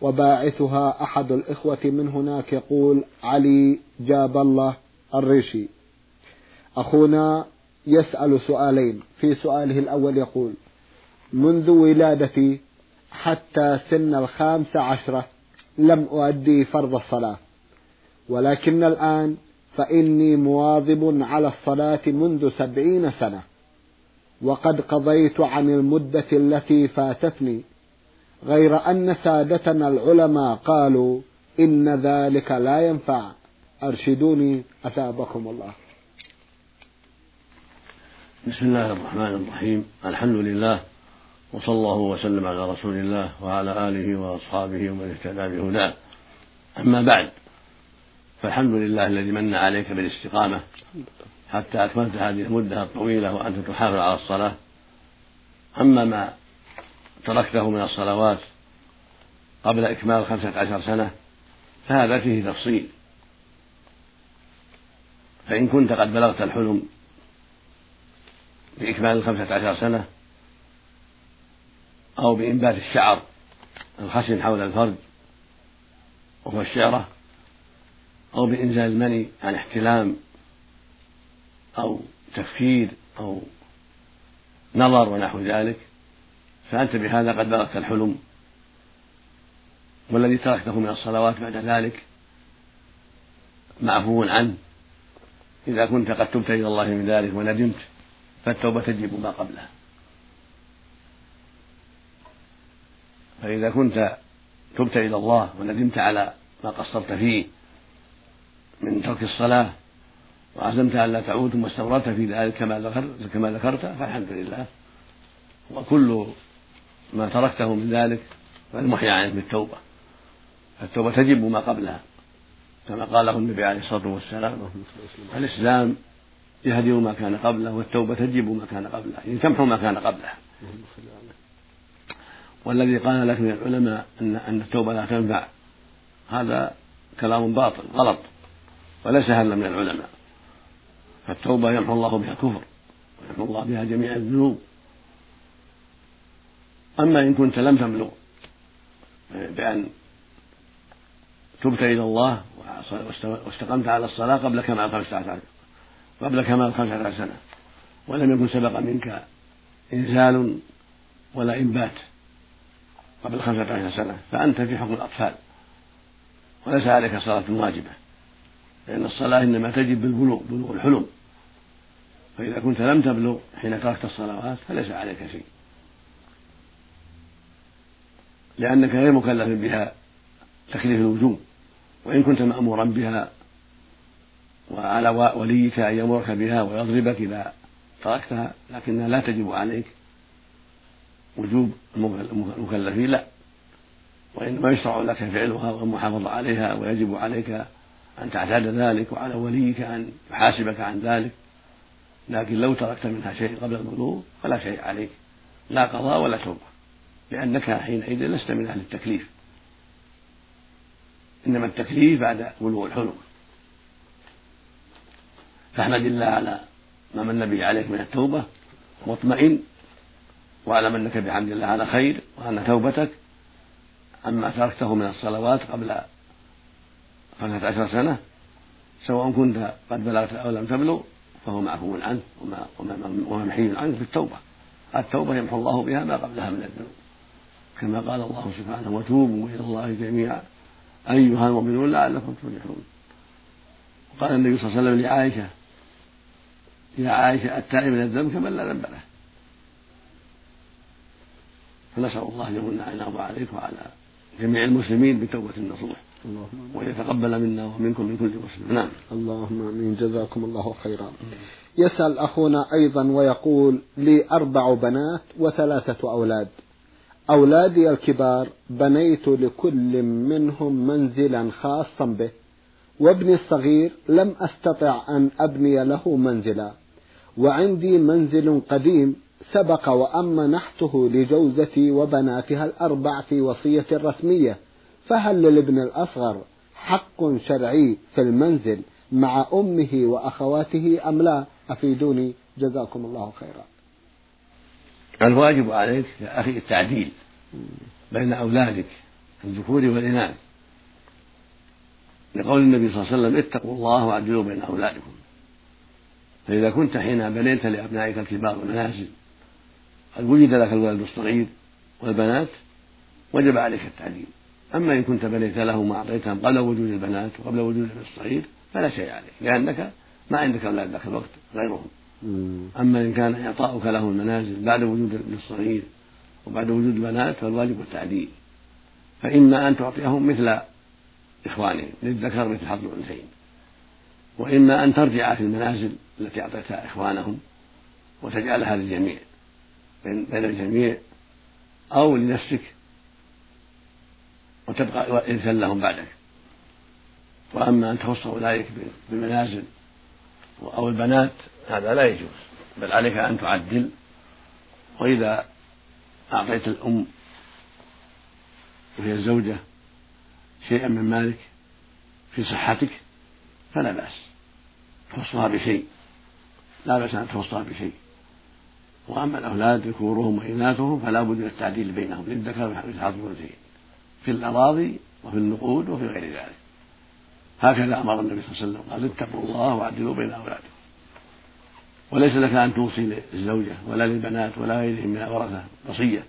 وباعثها أحد الإخوة من هناك يقول علي جاب الله الريشي. أخونا يسأل سؤالين. في سؤاله الأول يقول منذ ولادتي حتى سن الخامسة عشرة لم أؤدي فرض الصلاة ولكن الآن فإني مواظب على الصلاة منذ سبعين سنة وقد قضيت عن المدة التي فاتتني. غير أن سادتنا العلماء قالوا إن ذلك لا ينفع. أرشدوني أثابكم الله. بسم الله الرحمن الرحيم. الحمد لله وصلى الله وسلم على رسول الله وعلى آله وأصحابه ومن اهتدى بهداه. أما بعد فالحمد لله الذي من عليك بالاستقامة. حتى أكملت هذه المدة الطويلة وأنت تحافظ على الصلاة. أما ما تركته من الصلوات قبل إكمال خمسة عشر سنة فهذا فيه تفصيل. فإن كنت قد بلغت الحلم بإكمال الخمسة عشر سنة أو بإنبات الشعر الخشن حول الفرج وهو الشعرة أو بإنزال المني عن احتلام أو تفكير أو نظر ونحو ذلك فأنت بهذا قد بلغت الحلم والذي تركته من الصلوات بعد ذلك معفو عنه. إذا كنت قد تبت إلى الله من ذلك وندمت فالتوبة تجب ما قبلها. فإذا كنت تبت إلى الله وندمت على ما قصرت فيه من ترك الصلاة وعزمت أن لا تعود ثم استمررت في ذلك كما ذكرت كما ذكرت فالحمد لله. وكل ما تركته من ذلك فالمحيا عنك بالتوبة. فالتوبة تجب ما قبلها كما قاله النبي عليه الصلاة والسلام الإسلام يهدم ما كان قبله والتوبة تجب ما كان قبله يعني تمحو ما كان قبله والذي قال لك من العلماء أن أن التوبة لا تنفع هذا كلام باطل غلط وليس هذا من العلماء. فالتوبة يمحو الله بها الكفر ويمحو الله بها جميع الذنوب. أما إن كنت لم تبلغ بأن تبت إلى الله واستقمت على الصلاة قبل كمال خمسة عشر قبل كمال خمسة عشر سنة ولم يكن سبق منك إنزال ولا إنبات قبل خمسة عشر سنة فأنت في حكم الأطفال. وليس عليك صلاة واجبة لأن الصلاة إنما تجب بالبلوغ بلوغ الحلم. فإذا كنت لم تبلغ حين تركت الصلوات فليس عليك شيء. لأنك غير مكلف بها تكليف الوجوب وإن كنت مأمورا بها وعلى وليك أن يأمرك بها ويضربك إذا تركتها لكنها لا تجب عليك وجوب المكلفين لا. وإنما يشرع لك فعلها والمحافظة عليها ويجب عليك أن تعتاد ذلك وعلى وليك أن يحاسبك عن ذلك. لكن لو تركت منها شيء قبل البلوغ فلا شيء عليك لا قضاء ولا توبة لأنك حينئذ لست من أهل التكليف. إنما التكليف بعد بلوغ الحلم. فاحمد الله على ما من به عليك من التوبة مطمئن واعلم أنك بحمد الله على خير وأن توبتك عما تركته من الصلوات قبل خمسة عشر سنة سواء كنت قد بلغت أو لم تبلغ فهو معفو عنه وممحي عنه بالتوبة التوبة يمحو الله بها ما قبلها من الذنوب. كما قال الله سبحانه وتوبوا إلى الله جميعا. أيها المؤمنون لعلكم تفلحون. قال النبي صلى الله عليه وسلم لعائشة يا عائشة التائب من الذنب كمن لا ذنب له. فنسأل الله أن يمن علينا وعليك وعلى جميع المسلمين بتوبة النصوح. وأن يتقبل منا ومنكم من كل مسلم. نعم. اللهم آمين. جزاكم الله خيرا. يسأل أخونا أيضا ويقول لي أربع بنات وثلاثة أولاد. أولادي الكبار بنيت لكل منهم منزلا خاصا به وابني الصغير لم أستطع أن أبني له منزلا وعندي منزل قديم سبق وأن منحته لجوزتي وبناتها الأربع في وصية رسمية فهل للابن الأصغر حق شرعي في المنزل مع أمه وأخواته أم لا؟ أفيدوني جزاكم الله خيرا. الواجب عليك يا أخي التعديل بين أولادك الذكور والإناث. لقول النبي صلى الله عليه وسلم اتقوا الله وعدلوا بين أولادكم. فإذا كنت حين بنيت لأبنائك الكبار منازل قد وجد لك الولد الصغير والبنات وجب عليك التعديل. أما إن كنت بنيت لهم وأعطيتهم قبل وجود البنات وقبل وجود الصغير فلا شيء عليك لأنك ما عندك أولاد ذاك الوقت غيرهم. أما إن كان إعطاؤك له المنازل بعد وجود الابن الصغير وبعد وجود البنات فالواجب التعديل. فإما أن تعطيهم مثل إخوانهم للذكر مثل حظ الأنثيين. وإما أن ترجع في المنازل التي أعطيتها إخوانهم وتجعلها للجميع. بين الجميع أو لنفسك وتبقى إرثا لهم بعدك. وأما أن تخص أولئك بالمنازل أو البنات هذا لا يجوز. بل عليك أن تعدل. وإذا أعطيت الأم وهي الزوجة شيئا من مالك في صحتك فلا بأس. تخصها بشيء. لا بأس أن تخصها بشيء. وأما الأولاد ذكورهم وإناثهم فلا بد من التعديل بينهم للذكر مثل حظ في الأراضي وفي النقود وفي غير ذلك. هكذا أمر النبي صلى الله عليه وسلم. قال اتقوا الله واعدلوا بين أولادكم. وليس لك أن توصي للزوجة ولا للبنات ولا غيرهم من الورثة وصية.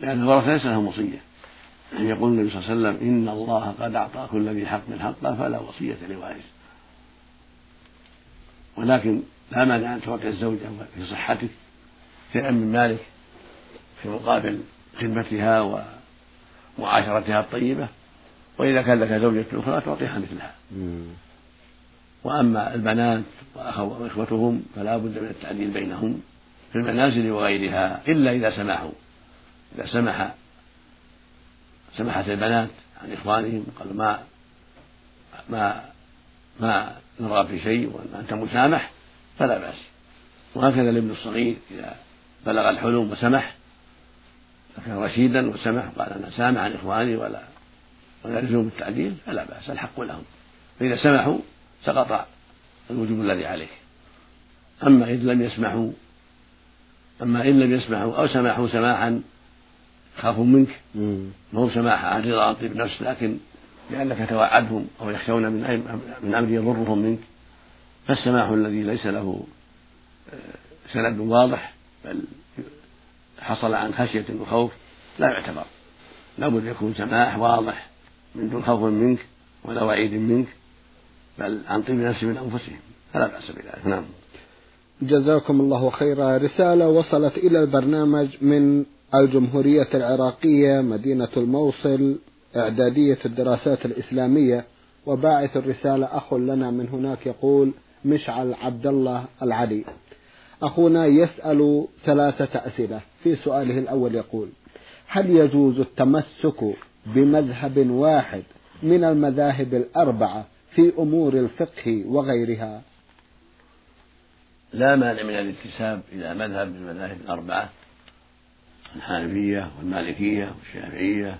لأن الورثة ليس لهم وصية. يقول النبي صلى الله عليه وسلم إن الله قد أعطى كل ذي حق حقه فلا وصية لوارث. ولكن لا مانع أن تعطي الزوجة في صحتك شيئا من مالك في مقابل خدمتها ومعاشرتها الطيبة. وإذا كان لك زوجة أخرى تعطيها مثلها. وأما البنات وإخوتهم فلا بد من التعديل بينهم في المنازل وغيرها إلا إذا سمحوا. إذا سمح سمحت البنات عن إخوانهم قالوا ما ما ما نرغب في شيء وأنت مسامح فلا بأس. وهكذا الابن الصغير إذا بلغ الحلم وسمح فكان رشيدا وسمح قال أنا سامح عن إخواني ولا ولا يلزم بالتعديل فلا بأس الحق لهم. فإذا سمحوا سقط الوجوب الذي عليه. أما إذ لم يسمحوا أما إن لم يسمحوا أو سمحوا سماحا خافوا منك. ما هو سماح عن رضا طيب نفس لكن لأنك توعدهم أو يخشون من من أمر يضرهم منك. فالسماح الذي ليس له آه، سند واضح بل حصل عن خشية وخوف لا يعتبر. لابد يكون سماح واضح من دون خوف منك ولا وعيد منك. بل عن طيب نفس من أنفسهم. فلا بأس بذلك. نعم. جزاكم الله خيرا. رسالة وصلت إلى البرنامج من الجمهورية العراقية مدينة الموصل إعدادية الدراسات الإسلامية. وباعث الرسالة أخ لنا من هناك يقول مشعل عبد الله العلي. أخونا يسأل ثلاثة أسئلة. في سؤاله الأول يقول هل يجوز التمسك بمذهب واحد من المذاهب الأربعة في أمور الفقه وغيرها. لا مانع من الانتساب إلى مذهب من المذاهب الأربعة الحنفية والمالكية والشافعية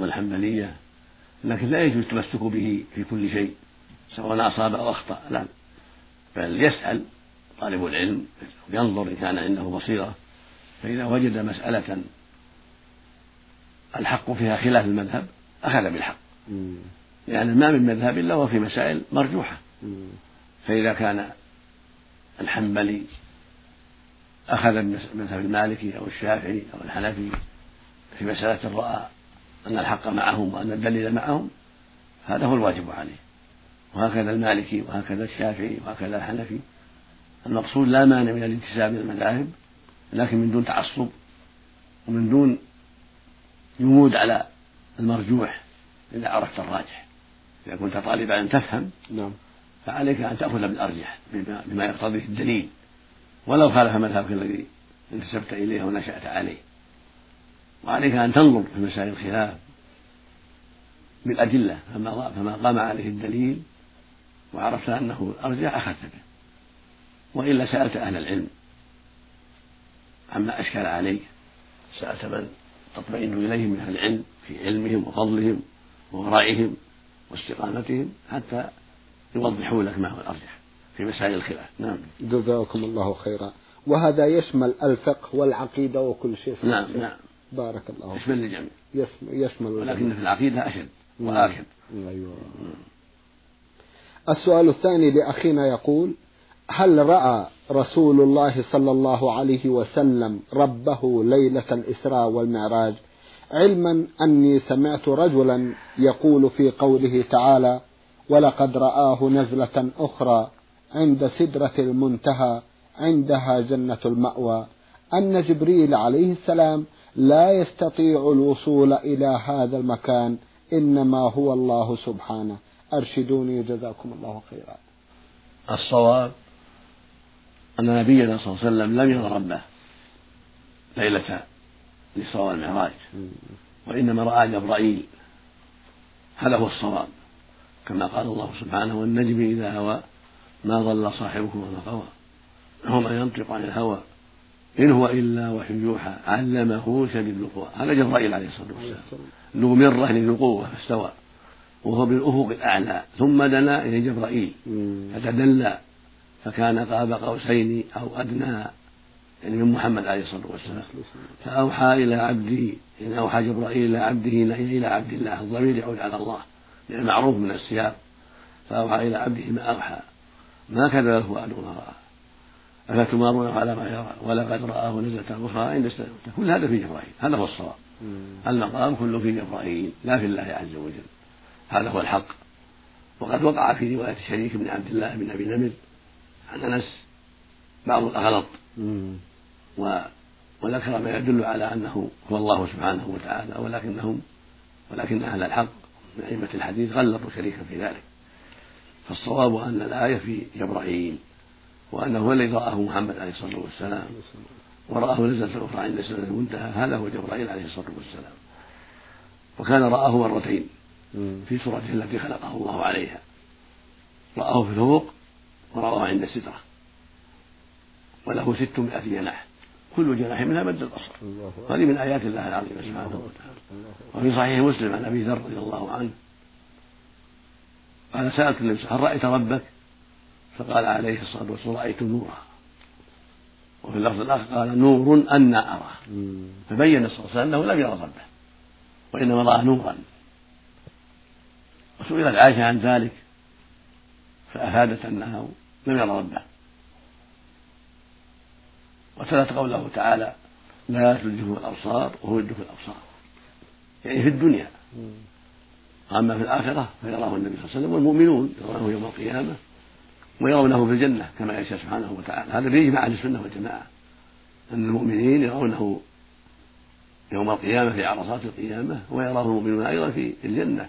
والحنبلية لكن لا يجوز التمسك به في كل شيء سواء أصاب أو أخطأ لا. بل يسأل طالب العلم ينظر إن كان عنده بصيرة فإذا وجد مسألة الحق فيها خلاف المذهب أخذ بالحق. لأن ما من مذهب إلا وفي مسائل مرجوحة. فإذا كان الحنبلي أخذ بمذهب المالكي أو الشافعي أو الحنفي في مسألة رأى أن الحق معهم وأن الدليل معهم هذا هو الواجب عليه. وهكذا المالكي وهكذا الشافعي وهكذا الحنفي. المقصود لا مانع من الانتساب إلى المذاهب لكن من دون تعصب ومن دون جمود على المرجوح إذا عرفت الراجح. إذا كنت طالبا أن تفهم نعم. فعليك أن تأخذ بالأرجح بما, بما يقتضيه الدليل. ولو خالف مذهبك الذي انتسبت إليه ونشأت عليه. وعليك أن تنظر في مسائل الخلاف بالأدلة فما فما قام عليه الدليل وعرفت أنه أرجح أخذت به. وإلا سألت أهل العلم عما أشكل عليك. سألت من تطمئن إليهم من أهل العلم في علمهم وفضلهم وورعهم واستقامتهم حتى يوضحوا لك ما هو الأرجح في مسائل الخلاف. نعم. جزاكم الله خيرا. وهذا يشمل الفقه والعقيدة وكل شيء نعم نعم. بارك الله يشمل الجميع. يشمل ولكن في العقيدة أشد. وآكد أيوة. السؤال الثاني لأخينا يقول هل رأى رسول الله صلى الله عليه وسلم ربه ليلة الإسراء والمعراج؟ علما أني سمعت رجلا يقول في قوله تعالى ولقد رآه نزلة أخرى عند سدرة المنتهى عندها جنة المأوى أن جبريل عليه السلام لا يستطيع الوصول إلى هذا المكان إنما هو الله سبحانه. أرشدوني جزاكم الله خيرا. الصواب أن نبينا صلى الله عليه وسلم لم ير ربه ليلة الإسراء والمعراج وإنما رأى جبرائيل. هذا هو الصواب. كما قال الله سبحانه والنجم إذا هوى ما ضل صاحبكم وما غوى. وما ينطق عن الهوى. إن هو إلا وحي يوحى. علمه شديد القوى. هذا جبرائيل عليه الصلاة والسلام. ذو مرة ذو قوة فاستوى. وهو بالأفق الأعلى. ثم دنا إلى جبرائيل. فتدلى. فكان قاب قوسين أو أدنى. يعني من محمد عليه الصلاة والسلام. فأوحى إلى عبده إن أوحى جبرائيل إلى عبده إلى عبد الله الضمير يعود على الله لأن معروف من السياق. فأوحى إلى عبده ما أوحى ما كذب الفؤاد ما رأى أفتمارونه على ما يرى ولقد رآه نزلة أخرى عند كل هذا في جبرائيل هذا هو الصواب. المقام كله في جبرائيل لا في الله عز وجل. هذا هو الحق. وقد وقع في رواية شريك بن عبد الله بن أبي نمر عن أنس بعض الأغلط وذكر ما يدل على أنه هو الله سبحانه وتعالى ولكنهم ولكن أهل الحق من أئمة الحديث غلطوا شريكا في ذلك. فالصواب أن الآية في جبرائيل وأنه هو الذي رآه محمد عليه الصلاة والسلام ورآه نزلة أخرى عند سنة المنتهى هذا هو جبرائيل عليه الصلاة والسلام. وكان رآه مرتين في سورته التي خلقه الله عليها. رآه في الفوق ورآه عند السترة. وله ستمائة جناح. كل جناح منها مد البصر هذه من آيات الله العظيمة سبحانه وتعالى. وفي صحيح مسلم عن أبي ذر رضي الله عنه قال سألت النبي هل رأيت ربك؟ فقال عليه الصلاة والسلام رأيت نورا. وفي اللفظ الآخر قال نور أنا أراه فبين صلى الله عليه وسلم أنه لم يرى ربه وإنما رأى نورا. وسئلت عائشة عن ذلك فأفادت أنه لم يرى ربه. وتلت قوله تعالى لا تدركه الأبصار وهو يدرك الأبصار. يعني في الدنيا. أما في الآخرة فيراه النبي صلى الله عليه وسلم والمؤمنون يرونه يوم القيامة ويرونه في الجنة كما يشاء سبحانه وتعالى. هذا بإجماع أهل السنة والجماعة. أن المؤمنين يرونه يوم القيامة في عرصات القيامة ويراه المؤمنون أيضا في الجنة.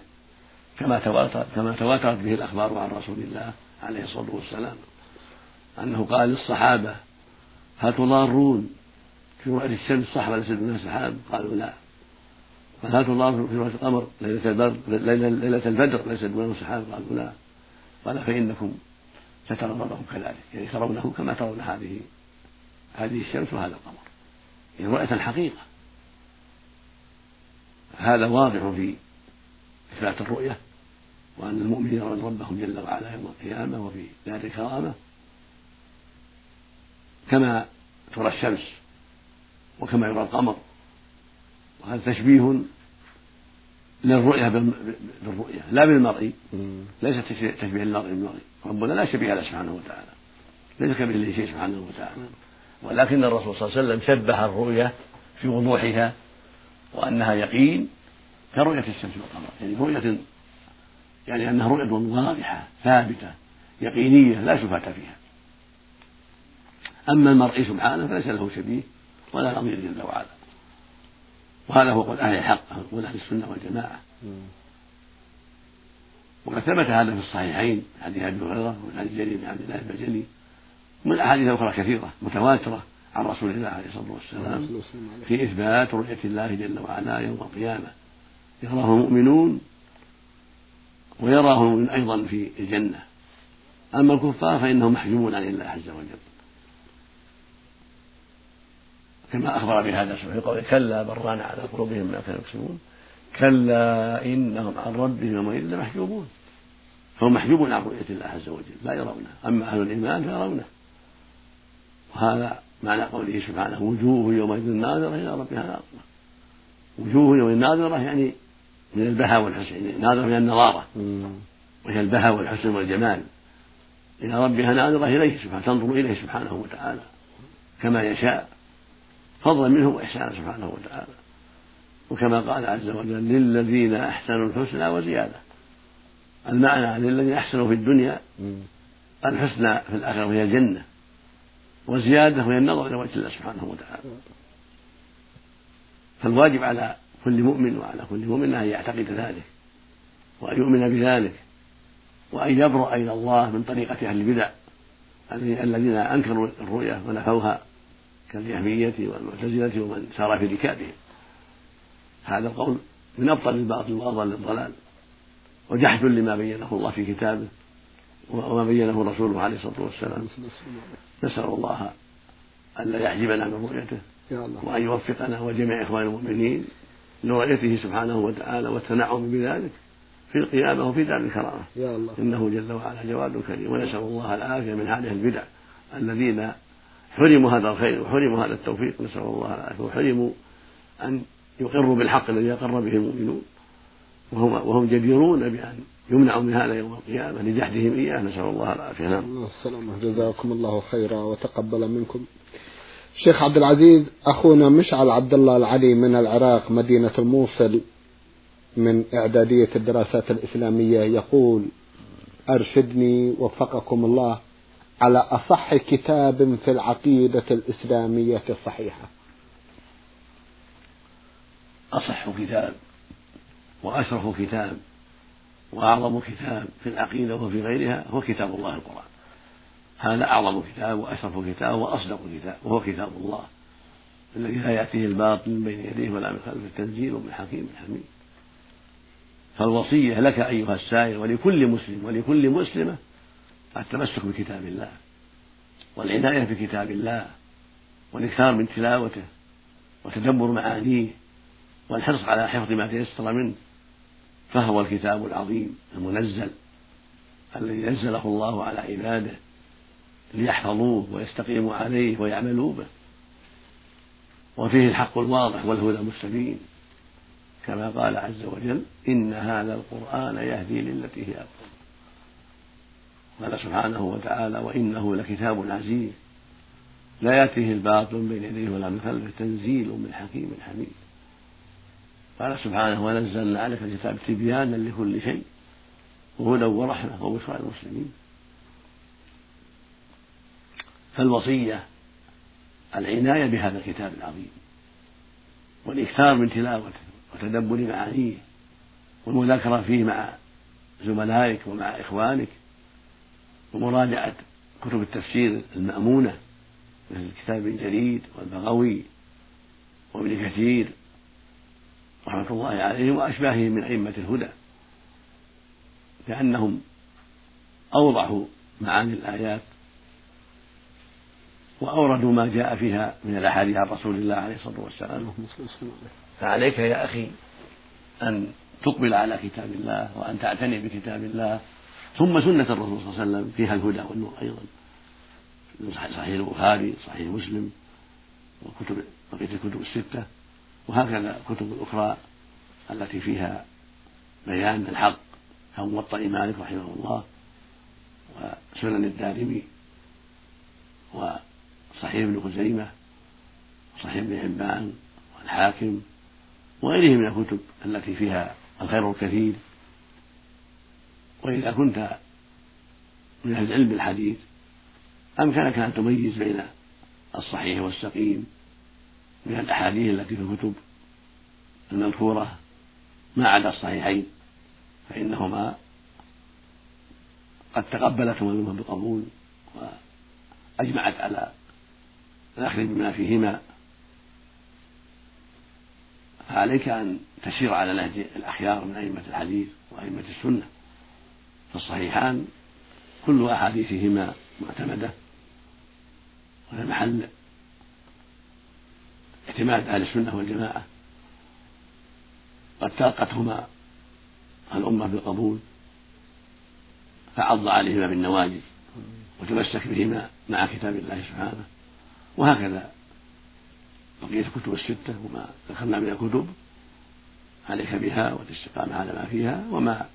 كما تواتر كما تواترت به الأخبار عن رسول الله عليه الصلاة والسلام. أنه قال للصحابة هل تضارون في رؤية الشمس صح وليس دونها سحاب؟ قالوا لا قال هل تضارون في رؤية القمر ليلة البدر ليلة البدر ليس دونه سحاب؟ قالوا لا قال فإنكم سترون ربكم كذلك يعني ترونه كما ترون هذه هذه الشمس وهذا القمر يعني رؤية الحقيقة هذا واضح في إثبات الرؤية وأن المؤمنين يرون ربهم جل وعلا يوم القيامة وفي دار الكرامة كما ترى الشمس وكما يرى القمر. وهذا تشبيه للرؤية بالرؤية لا بالمرئي ليس تشبيه للمرئي بالمرئي ربنا لا شبيه له سبحانه وتعالى. ليس كمثله شيء سبحانه وتعالى. ولكن الرسول صلى الله عليه وسلم شبه الرؤية في وضوحها وأنها يقين كرؤية الشمس والقمر. يعني رؤية يعني أنها رؤية واضحة ثابتة يقينية لا شبهة فيها. أما المرئي سبحانه فليس له شبيه ولا نظير جل وعلا. وهذا هو قول أهل الحق قول أهل السنة والجماعة. وقد ثبت هذا في الصحيحين حديث أبي هريرة ومن حديث جرير بن عبد الله البجلي ومن أحاديث أخرى كثيرة متواترة عن رسول الله عليه الصلاة والسلام في إثبات رؤية الله جل وعلا يوم القيامة. يراه المؤمنون ويراه المؤمن أيضا في الجنة. أما الكفار فإنهم محجوبون عن الله عز وجل. كما أخبر بهذا سبحانه قوله كلا بران على قلوبهم ما كانوا يكسبون. كلا إنهم عن ربهم يومئذ لمحجوبون. فهم محجوبون عن رؤية الله عز وجل لا يرونه. أما أهل الإيمان فيرونه وهذا معنى قوله سبحانه وجوه يومئذ ناظرة إلى ربها ناظرة وجوه يومئذ ناظرة يعني من البهاء والحسن يعني ناظرة من النظارة وهي البهاء والحسن والجمال. إلى ربها ناظرة إليه سبحانه تنظر إليه سبحانه وتعالى كما يشاء. فضلا منه وإحسانا سبحانه وتعالى. وكما قال عز وجل للذين أحسنوا الحسنى وزيادة. المعنى للذين أحسنوا في الدنيا الحسنى في الآخرة وهي الجنة. وزيادة وهي النظر إلى وجه الله سبحانه وتعالى. فالواجب على كل مؤمن وعلى كل مؤمن أن يعتقد ذلك وأن يؤمن بذلك وأن يبرأ إلى الله من طريقة أهل البدع الذين أنكروا الرؤيا ونفوها. كالجهمية والمعتزلة ومن سار في ركابهم. هذا القول من أبطل الباطل وأضل الضلال. وجحد لما بينه الله في كتابه وما بينه رسوله عليه الصلاة والسلام. نسأل الله ألا يحجبنا من رؤيته وأن يوفقنا وجميع إخوان المؤمنين لرؤيته سبحانه وتعالى والتنعم بذلك في القيامة وفي دار الكرامة. يا الله. إنه جل وعلا جواد كريم. ونسأل الله العافية من هذه البدع الذين حرموا هذا الخير وحرموا هذا التوفيق نسأل الله العافية. وحرموا أن يقروا بالحق الذي أقر به المؤمنون. وهم, وهم جديرون بأن يمنعوا من هذا يوم القيامة لجحدهم إياه. نسأل الله العافية. نعم. السلامة جزاكم الله خيرا وتقبل منكم. شيخ عبد العزيز أخونا مشعل عبد الله العلي من العراق مدينة الموصل من إعدادية الدراسات الإسلامية يقول أرشدني وفقكم الله على أصح كتاب في العقيدة الإسلامية الصحيحة. أصح كتاب وأشرف كتاب وأعظم كتاب في العقيدة وفي غيرها هو كتاب الله القرآن. هذا أعظم كتاب وأشرف كتاب وأصدق كتاب وهو كتاب الله الذي لا يأتيه الباطل من بين يديه ولا من خلفه تنزيل من حكيم حميد. فالوصية لك أيها السائل ولكل مسلم ولكل مسلمة التمسك بكتاب الله والعناية بكتاب الله والإكثار من تلاوته وتدبر معانيه والحرص على حفظ ما تيسر منه فهو الكتاب العظيم المنزل الذي نزله الله على عباده ليحفظوه ويستقيموا عليه ويعملوا به وفيه الحق الواضح والهدى المستبين كما قال عز وجل إن هذا القرآن يهدي للتي هي أقوم قال سبحانه وتعالى وإنه لكتاب عزيز. لا يأتيه الباطل من بين يديه ولا من خلفه تنزيل من حكيم حميد. قال سبحانه ونزلنا عليك الكتاب تبيانا لكل شيء وهدى ورحمة وبشرى للمسلمين. فالوصية العناية بهذا الكتاب العظيم والإكثار من تلاوته وتدبر معانيه والمذاكرة فيه مع زملائك ومع إخوانك ومراجعة كتب التفسير المأمونة مثل كتاب ابن جرير والبغوي وابن كثير رحمة الله عليهم وأشباههم من أئمة الهدى لأنهم أوضحوا معاني الآيات وأوردوا ما جاء فيها من الأحاديث عن رسول الله عليه الصلاة والسلام. فعليك يا أخي أن تقبل على كتاب الله وأن تعتني بكتاب الله ثم سنة الرسول صلى الله عليه وسلم فيها الهدى والنور أيضا. صحيح البخاري صحيح مسلم وكتب بقية الكتب الستة وهكذا الكتب الأخرى التي فيها بيان الحق. كموطأ مالك رحمه الله وسنن الدارمي وصحيح ابن خزيمة وصحيح ابن حبان والحاكم وغيره من الكتب التي فيها الخير الكثير. وإذا كنت من أهل العلم بالحديث أمكنك أن تميز بين الصحيح والسقيم من الأحاديث التي في الكتب المذكورة ما عدا الصحيحين فإنهما قد تقبلتهما الأمة بقبول وأجمعت على الأخذ بما فيهما. فعليك أن تسير على نهج الأخيار من أئمة الحديث وأئمة السنة. فالصحيحان كل أحاديثهما معتمدة وهذا محل اعتماد أهل السنة والجماعة. قد تلقتهما الأمة بالقبول فعض عليهما بالنواجذ وتمسك بهما مع كتاب الله سبحانه وهكذا بقية الكتب الستة وما دخلنا من الكتب عليك بها والاستقامة على ما فيها وما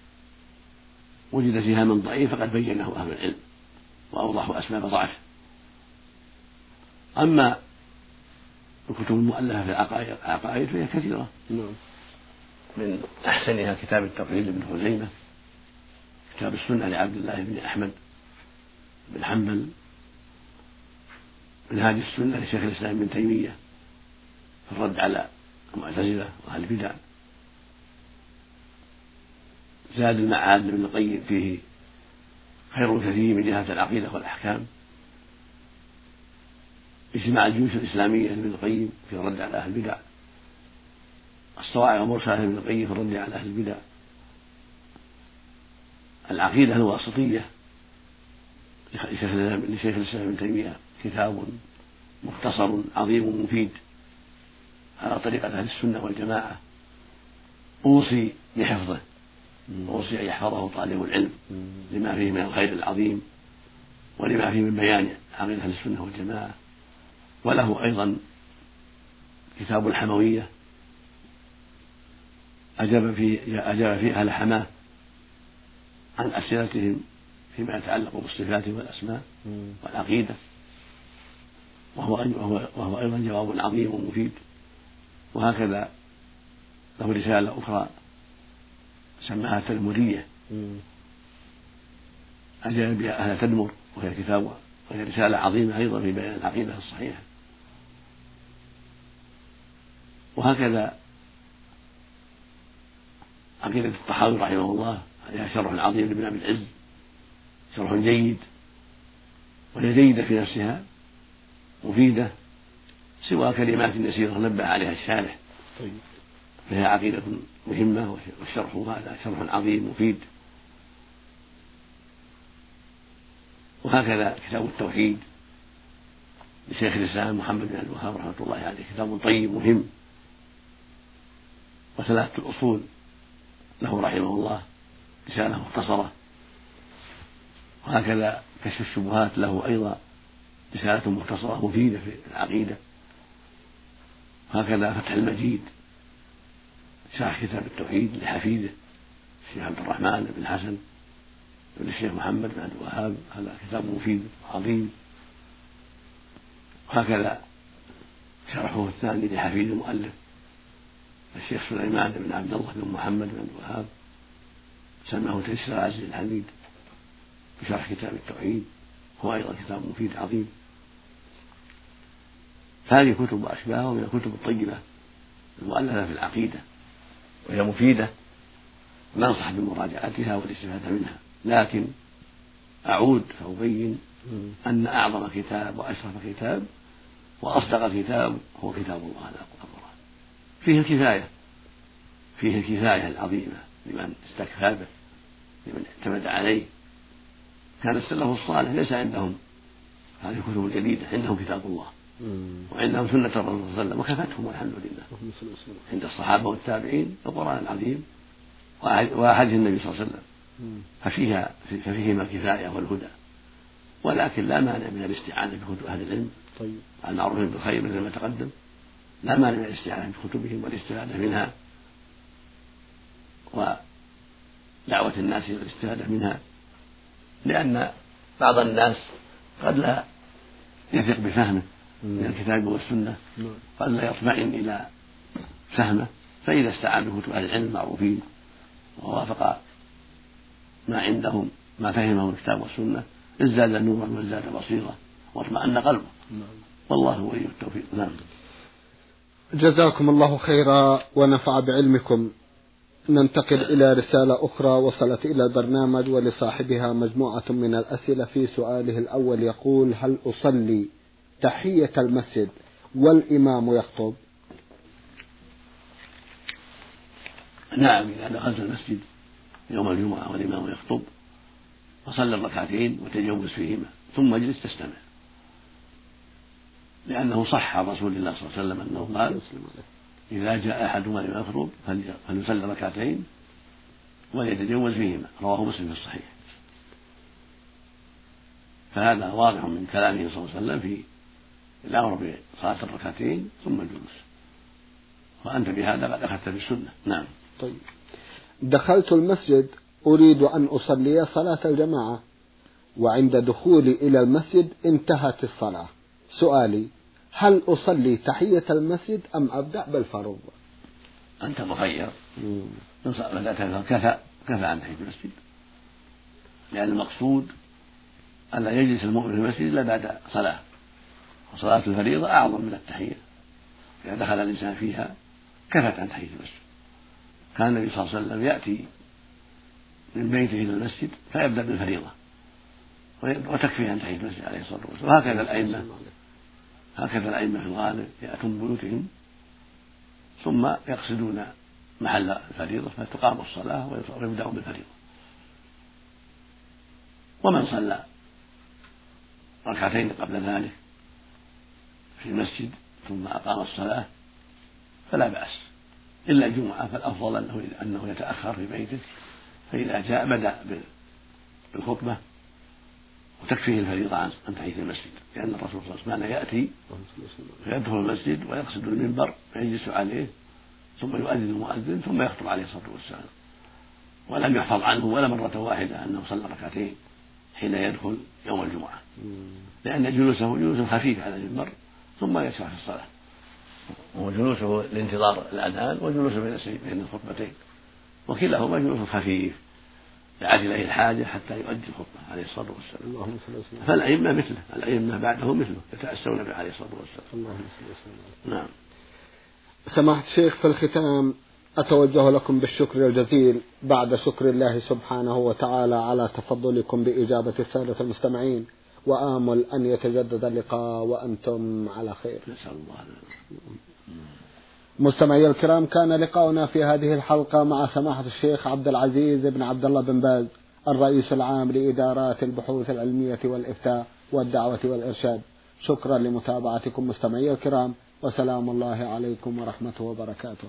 وجد فيها من ضعيف فقد بينه أهل العلم وأوضحوا أسباب ضعفه. أما الكتب المؤلفة في العقائد فهي كثيرة. نعم. من أحسنها كتاب التوحيد لابن خزيمة كتاب السنة لعبد الله بن أحمد بن حنبل من هذه السنة لشيخ الإسلام ابن تيمية في الرد على المعتزلة وأهل البدع. زاد المعاد لابن القيم فيه خير كثير من جهة العقيدة والأحكام. اجتماع الجيوش الإسلامية لابن القيم في الرد على أهل البدع. الصواعق المرسلة لابن القيم في الرد على أهل البدع. العقيدة الواسطية لشيخ الإسلام ابن تيمية كتاب مختصر عظيم مفيد على طريقة أهل السنة والجماعة. أوصي بحفظه. أوصي أن يحفظه طالب العلم لما فيه من الخير العظيم ولما فيه من بيان عقيدة أهل السنة والجماعة. وله أيضا كتاب الحموية. أجاب فيه أجاب فيه أهل حماه عن أسئلتهم فيما يتعلق بالصفات والأسماء والعقيدة. وهو وهو أيضا جواب عظيم ومفيد. وهكذا له رسالة أخرى سماها التدمرية أجاب بها أهل تدمر وهي كتاب وهي رسالة عظيمة أيضا في بيان العقيدة الصحيحة. وهكذا عقيدة الطحاوي رحمه الله عليها شرح عظيم لابن أبي العز شرح جيد وهي جيدة في نفسها مفيدة سوى كلمات يسيرة نبه عليها الشارح. طيب. فهي عقيدة مهمة والشرح هذا شرح عظيم مفيد. وهكذا كتاب التوحيد لشيخ الإسلام محمد بن عبد الوهاب رحمة الله عليه كتاب طيب مهم. وثلاثة الأصول له رحمه الله رسالة مختصرة. وهكذا كشف الشبهات له أيضا رسالة مختصرة مفيدة في العقيدة. وهكذا فتح المجيد. شرح كتاب التوحيد لحفيده الشيخ عبد الرحمن بن حسن بن الشيخ محمد بن عبد الوهاب هذا كتاب مفيد عظيم. وهكذا شرحه الثاني لحفيد المؤلف الشيخ سليمان بن عبد الله بن محمد بن عبد الوهاب. سماه تيسير العزيز الحميد بشرح كتاب التوحيد هو أيضا كتاب مفيد عظيم. هذه كتب وأشباهها من الكتب الطيبة المؤلفة في العقيدة. وهي مفيدة. ننصح بمراجعتها والاستفادة منها. لكن أعود فأبين أن أعظم كتاب وأشرف كتاب وأصدق كتاب هو كتاب الله القرآن. فيه الكفاية. فيه الكفاية العظيمة لمن استكفى به لمن اعتمد عليه. كان السلف الصالح ليس عندهم. هذه الكتب الجديدة عندهم كتاب الله. وعندهم سنة الرسول صلى الله عليه وسلم وكفتهم والحمد لله. عند الصحابة والتابعين القرآن العظيم وأحاديث النبي صلى الله عليه وسلم. ففيها ففيهما الكفاية والهدى. ولكن لا مانع من الاستعانة بكتب أهل العلم. طيب. المعروفين بالخير مثل ما تقدم. لا مانع من الاستعانة بكتبهم والاستفادة منها. ودعوة الناس إلى الاستفادة منها. لأن بعض الناس قد لا يثق بفهمه. من الكتاب والسنة نعم. قد لا يطمئن إلى فهمه فإذا استعان بكتب أهل العلم المعروفين ووافق ما عندهم ما فهمه الكتاب والسنة ازداد نورا وازداد بصيرة واطمأن قلبه. والله ولي التوفيق. نعم. جزاكم الله خيرا ونفع بعلمكم. ننتقل إلى رسالة أخرى وصلت إلى البرنامج ولصاحبها مجموعة من الأسئلة في سؤاله الأول يقول هل أصلي تحية المسجد والإمام يخطب. نعم إذا دخلت المسجد يوم الجمعة والإمام يخطب فصل الركعتين وتجوز فيهما ثم اجلس تستمع. لأنه صح عن رسول الله صلى الله عليه وسلم أنه قال إذا جاء أحدهما يخطب فليصلي ركعتين وليتجوز فيهما. رواه مسلم في الصحيح. فهذا واضح من كلامه صلى الله عليه وسلم في الأمر بصلاة الركعتين ثم الجلوس. وأنت بهذا قد أخذت بالسنة. نعم. طيب. دخلت المسجد أريد أن أصلي صلاة الجماعة وعند دخولي إلى المسجد انتهت الصلاة. سؤالي هل أصلي تحية المسجد أم أبدأ بالفرض أنت مخير بدأت كفى كفى عن تحية المسجد. لأن المقصود أن لا يجلس المؤمن في المسجد إلا بعد صلاة. وصلاة الفريضة أعظم من التحية. إذا دخل الإنسان فيها كفت عن تحية المسجد. كان النبي صلى الله عليه وسلم يأتي من بيته إلى المسجد فيبدأ بالفريضة. وتكفي عن تحية المسجد عليه الصلاة والسلام. وهكذا الأئمة. هكذا الأئمة في الغالب يأتون بيوتهم ثم يقصدون محل الفريضة فتقام الصلاة ويبدأون بالفريضة. ومن صلى ركعتين قبل ذلك في المسجد ثم أقام الصلاة فلا بأس. إلا الجمعة فالأفضل أنه أنه يتأخر في بيته فإذا جاء بدأ بالخطبة وتكفيه الفريضة عن تحية المسجد لأن الرسول صلى الله عليه وسلم يأتي فيدخل المسجد ويقصد المنبر فيجلس عليه ثم يؤذن المؤذن ثم يخطب عليه الصلاة والسلام. ولم يحفظ عنه ولا مرة واحدة أنه صلى ركعتين حين يدخل يوم الجمعة. لأن جلوسه جلوس خفيف على المنبر ثم يشرع في الصلاة. وجلوسه لانتظار الأذان وجلوسه بين بين الخطبتين. وكلاهما جلوس خفيف دعت اليه الحاجة حتى يؤدي الخطبة عليه الصلاة والسلام. اللهم صل وسلم. فالأئمة مثله الأئمة بعده مثله يتأسون به عليه الصلاة والسلام. اللهم صل وسلم. نعم. سماحة الشيخ في الختام أتوجه لكم بالشكر الجزيل بعد شكر الله سبحانه وتعالى على تفضلكم بإجابة السادة المستمعين. وآمل أن يتجدد اللقاء وأنتم على خير. نسأل الله مستمعي الكرام كان لقاؤنا في هذه الحلقة مع سماحة الشيخ عبد العزيز بن عبد الله بن باز الرئيس العام لإدارات البحوث العلمية والإفتاء والدعوة والإرشاد. شكرا لمتابعتكم مستمعي الكرام وسلام الله عليكم ورحمته وبركاته.